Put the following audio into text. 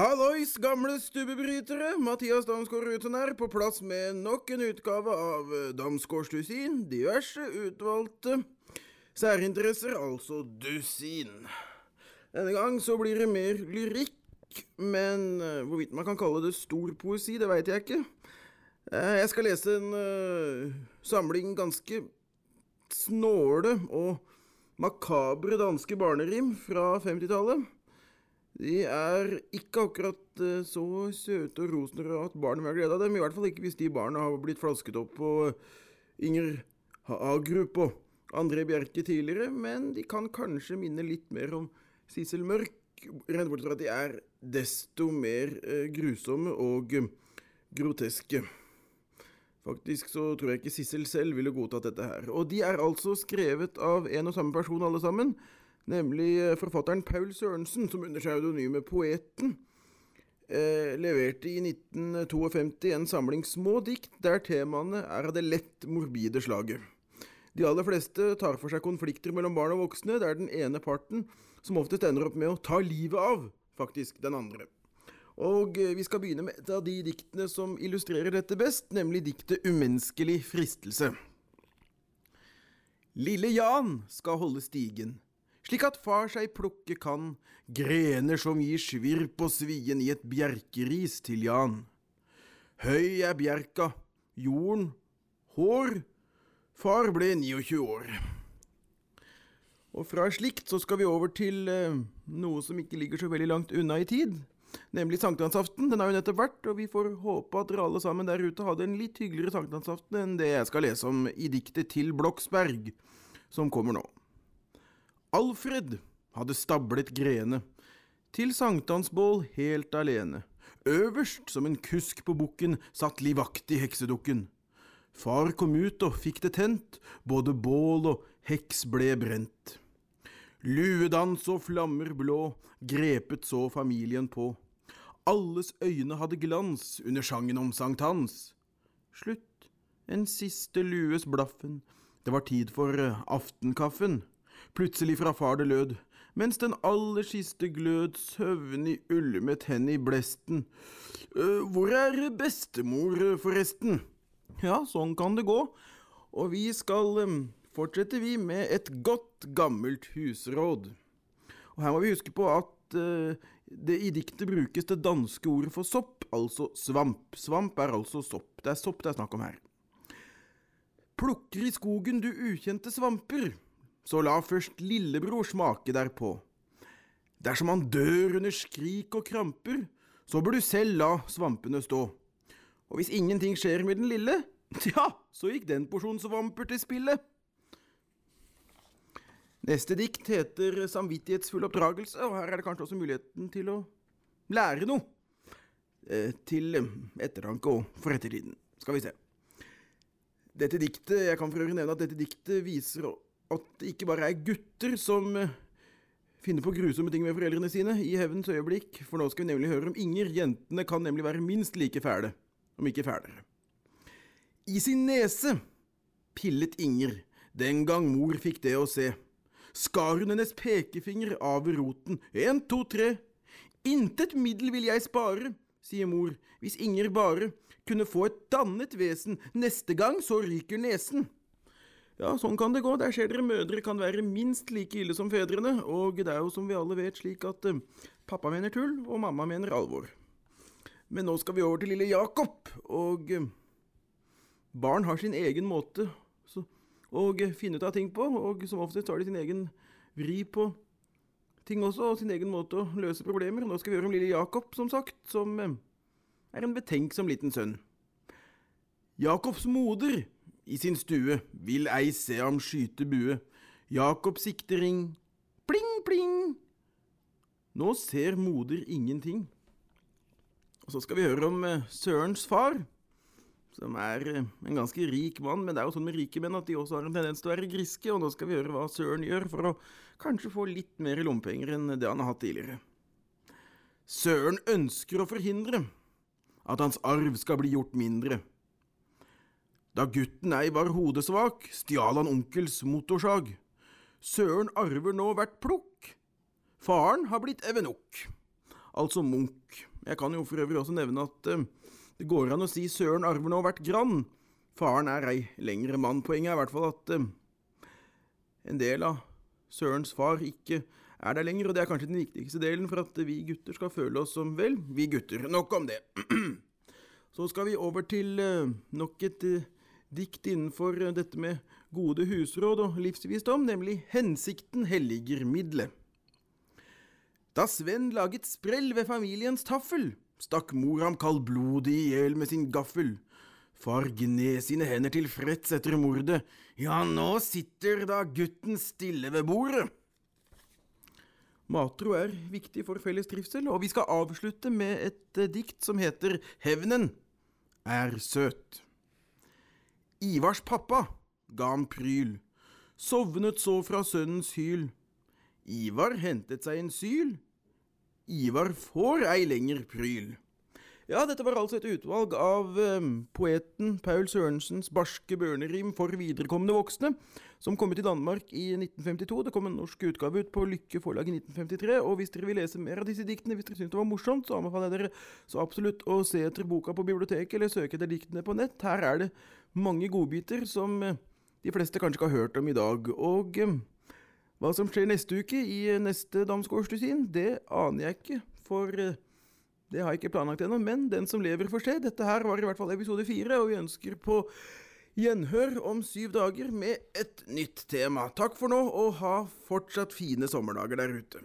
Hallois, gamle stubbebrytere! Mathias Damsgaard Ruten her, på plass med nok en utgave av eh, Damsgaards dusin. Diverse utvalgte særinteresser, altså dusin. Denne gang så blir det mer lyrikk, men eh, hvorvidt man kan kalle det stor poesi, det veit jeg ikke. Eh, Jeg skal lese en uh, samling ganske snåle og makabre danske barnerim fra 50-tallet. De er ikke akkurat eh, så søte og rosenrøde at barn vil ha glede av dem. I hvert fall ikke hvis de barna har blitt flasket opp på Inger Hagerup og André Bjerke tidligere, men de kan kanskje minne litt mer om Sissel Mørk, rent bort fra at de er desto mer eh, grusomme og eh, groteske. Faktisk så tror jeg ikke Sissel selv ville godtatt dette her. Og de er altså skrevet av en og samme person alle sammen, nemlig eh, forfatteren Paul Sørensen, som under pseudonymet Poeten eh, leverte i 1952 en samling små dikt der temaene er av det lett morbide slaget. De aller fleste tar for seg konflikter mellom barn og voksne, der den ene parten som oftest ender opp med å ta livet av, faktisk, den andre. Og eh, vi skal begynne med et av de diktene som illustrerer dette best, nemlig diktet Umenneskelig fristelse. Lille Jan skal holde stigen, slik at far seg plukke kan grener som gir svirp og svien i et bjerkeris til Jan. Høy er bjerka, jorden, hår, far ble 29 år. Og fra slikt så skal vi over til eh, noe som ikke ligger så veldig langt unna i tid, nemlig sankthansaften. Den har jo nettopp vært, og vi får håpe at dere alle sammen der ute hadde en litt hyggeligere sankthansaften enn det jeg skal lese om i diktet til Bloksberg, som kommer nå. Alfred hadde stablet grene til sankthansbål helt alene. Øverst som en kusk på bukken satt livaktig heksedukken. Far kom ut og fikk det tent, både bål og heks ble brent. Luedans og flammer blå grepet så familien på. Alles øyne hadde glans under sangen om sankthans. Slutt, en siste lues blaffen, det var tid for aftenkaffen. Plutselig fra far det lød, mens den aller siste glød søvnig ulmet hen i blesten. «Øh, Hvor er bestemor, forresten? Ja, sånn kan det gå. Og vi skal fortsette, vi, med et godt, gammelt husråd. Og her må vi huske på at det i diktet brukes det danske ordet for sopp, altså svamp. Svamp er altså sopp. Det er sopp det er snakk om her. Plukker i skogen du ukjente svamper, så la først lillebror smake derpå. Dersom han dør under skrik og kramper, så bør du selv la svampene stå. Og hvis ingenting skjer med den lille, ja, så gikk den porsjonen svamper til spille. Neste dikt heter Samvittighetsfull oppdragelse, og her er det kanskje også muligheten til å lære noe. Eh, til eh, ettertanke og for ettertiden. Skal vi se. Dette diktet, Jeg kan for øvrig nevne at dette diktet viser at det ikke bare er gutter som eh, finner på grusomme ting med foreldrene sine i hevnens øyeblikk, for nå skal vi nemlig høre om Inger. Jentene kan nemlig være minst like fæle, om ikke fælere. I sin nese pillet Inger den gang mor fikk det å se. Skar hun hennes pekefinger av roten. En, to, tre. Intet middel vil jeg spare, sier mor, hvis Inger bare kunne få et dannet vesen, neste gang så ryker nesen. Ja, sånn kan det gå. Der ser dere mødre kan være minst like ille som fedrene, og det er jo som vi alle vet slik at uh, pappa mener tull, og mamma mener alvor. Men nå skal vi over til lille Jakob, og uh, barn har sin egen måte så, å finne ut av ting på, og som oftest har de sin egen vri på ting også, og sin egen måte å løse problemer. Nå skal vi høre om lille Jakob, som sagt, som er en betenksom liten sønn. Jakobs moder i sin stue vil ei se ham skyte bue. Jakob sikter ring, pling, pling. Nå ser moder ingenting. Og så skal vi høre om eh, Sørens far, som er eh, en ganske rik mann, men det er jo sånn med rike menn at de også har en tendens til å være griske, og nå skal vi høre hva Søren gjør for å kanskje få litt mer lompenger enn det han har hatt tidligere. Søren ønsker å forhindre at hans arv skal bli gjort mindre. Da gutten ei var hodesvak, stjal han onkels motorsag. Søren arver nå hvert plukk. Faren har blitt evenok. altså Munch. Jeg kan jo for øvrig også nevne at uh, det går an å si Søren arver nå hvert grann. Faren er ei lengre mann. Poenget er i hvert fall at uh, en del av Sørens far ikke er der lenger, og det er kanskje den viktigste delen for at vi gutter skal føle oss som vel, vi gutter. Nok om det. Så skal vi over til eh, nok et dikt innenfor eh, dette med gode husråd og livsvisdom, nemlig Hensikten helliger middelet. Da Sven laget sprell ved familiens taffel, stakk mor ham kaldblodig i hjel med sin gaffel. Far gned sine hender tilfreds etter mordet, ja, nå sitter da gutten stille ved bordet. Matro er viktig for felles trivsel, og vi skal avslutte med et eh, dikt som heter Hevnen er søt. Ivars pappa ga ham pryl, sovnet så fra sønnens hyl. Ivar hentet seg en syl, Ivar får ei lenger pryl. Ja, dette var altså et utvalg av eh, poeten Paul Sørensens barske børnerim for viderekomne voksne, som kom ut i Danmark i 1952. Det kom en norsk utgave ut på Lykke forlag i 1953. Og hvis dere vil lese mer av disse diktene, hvis dere syns det var morsomt, så anbefaler jeg dere så absolutt å se etter boka på biblioteket, eller søke etter diktene på nett. Her er det mange godbiter som eh, de fleste kanskje ikke har hørt om i dag. Og eh, hva som skjer neste uke i eh, neste Damsgårdsdusin, det aner jeg ikke. For eh, det har jeg ikke planlagt ennå, men den som lever, får se. Dette her var i hvert fall episode fire, og vi ønsker på gjenhør om syv dager med et nytt tema. Takk for nå, og ha fortsatt fine sommerdager der ute.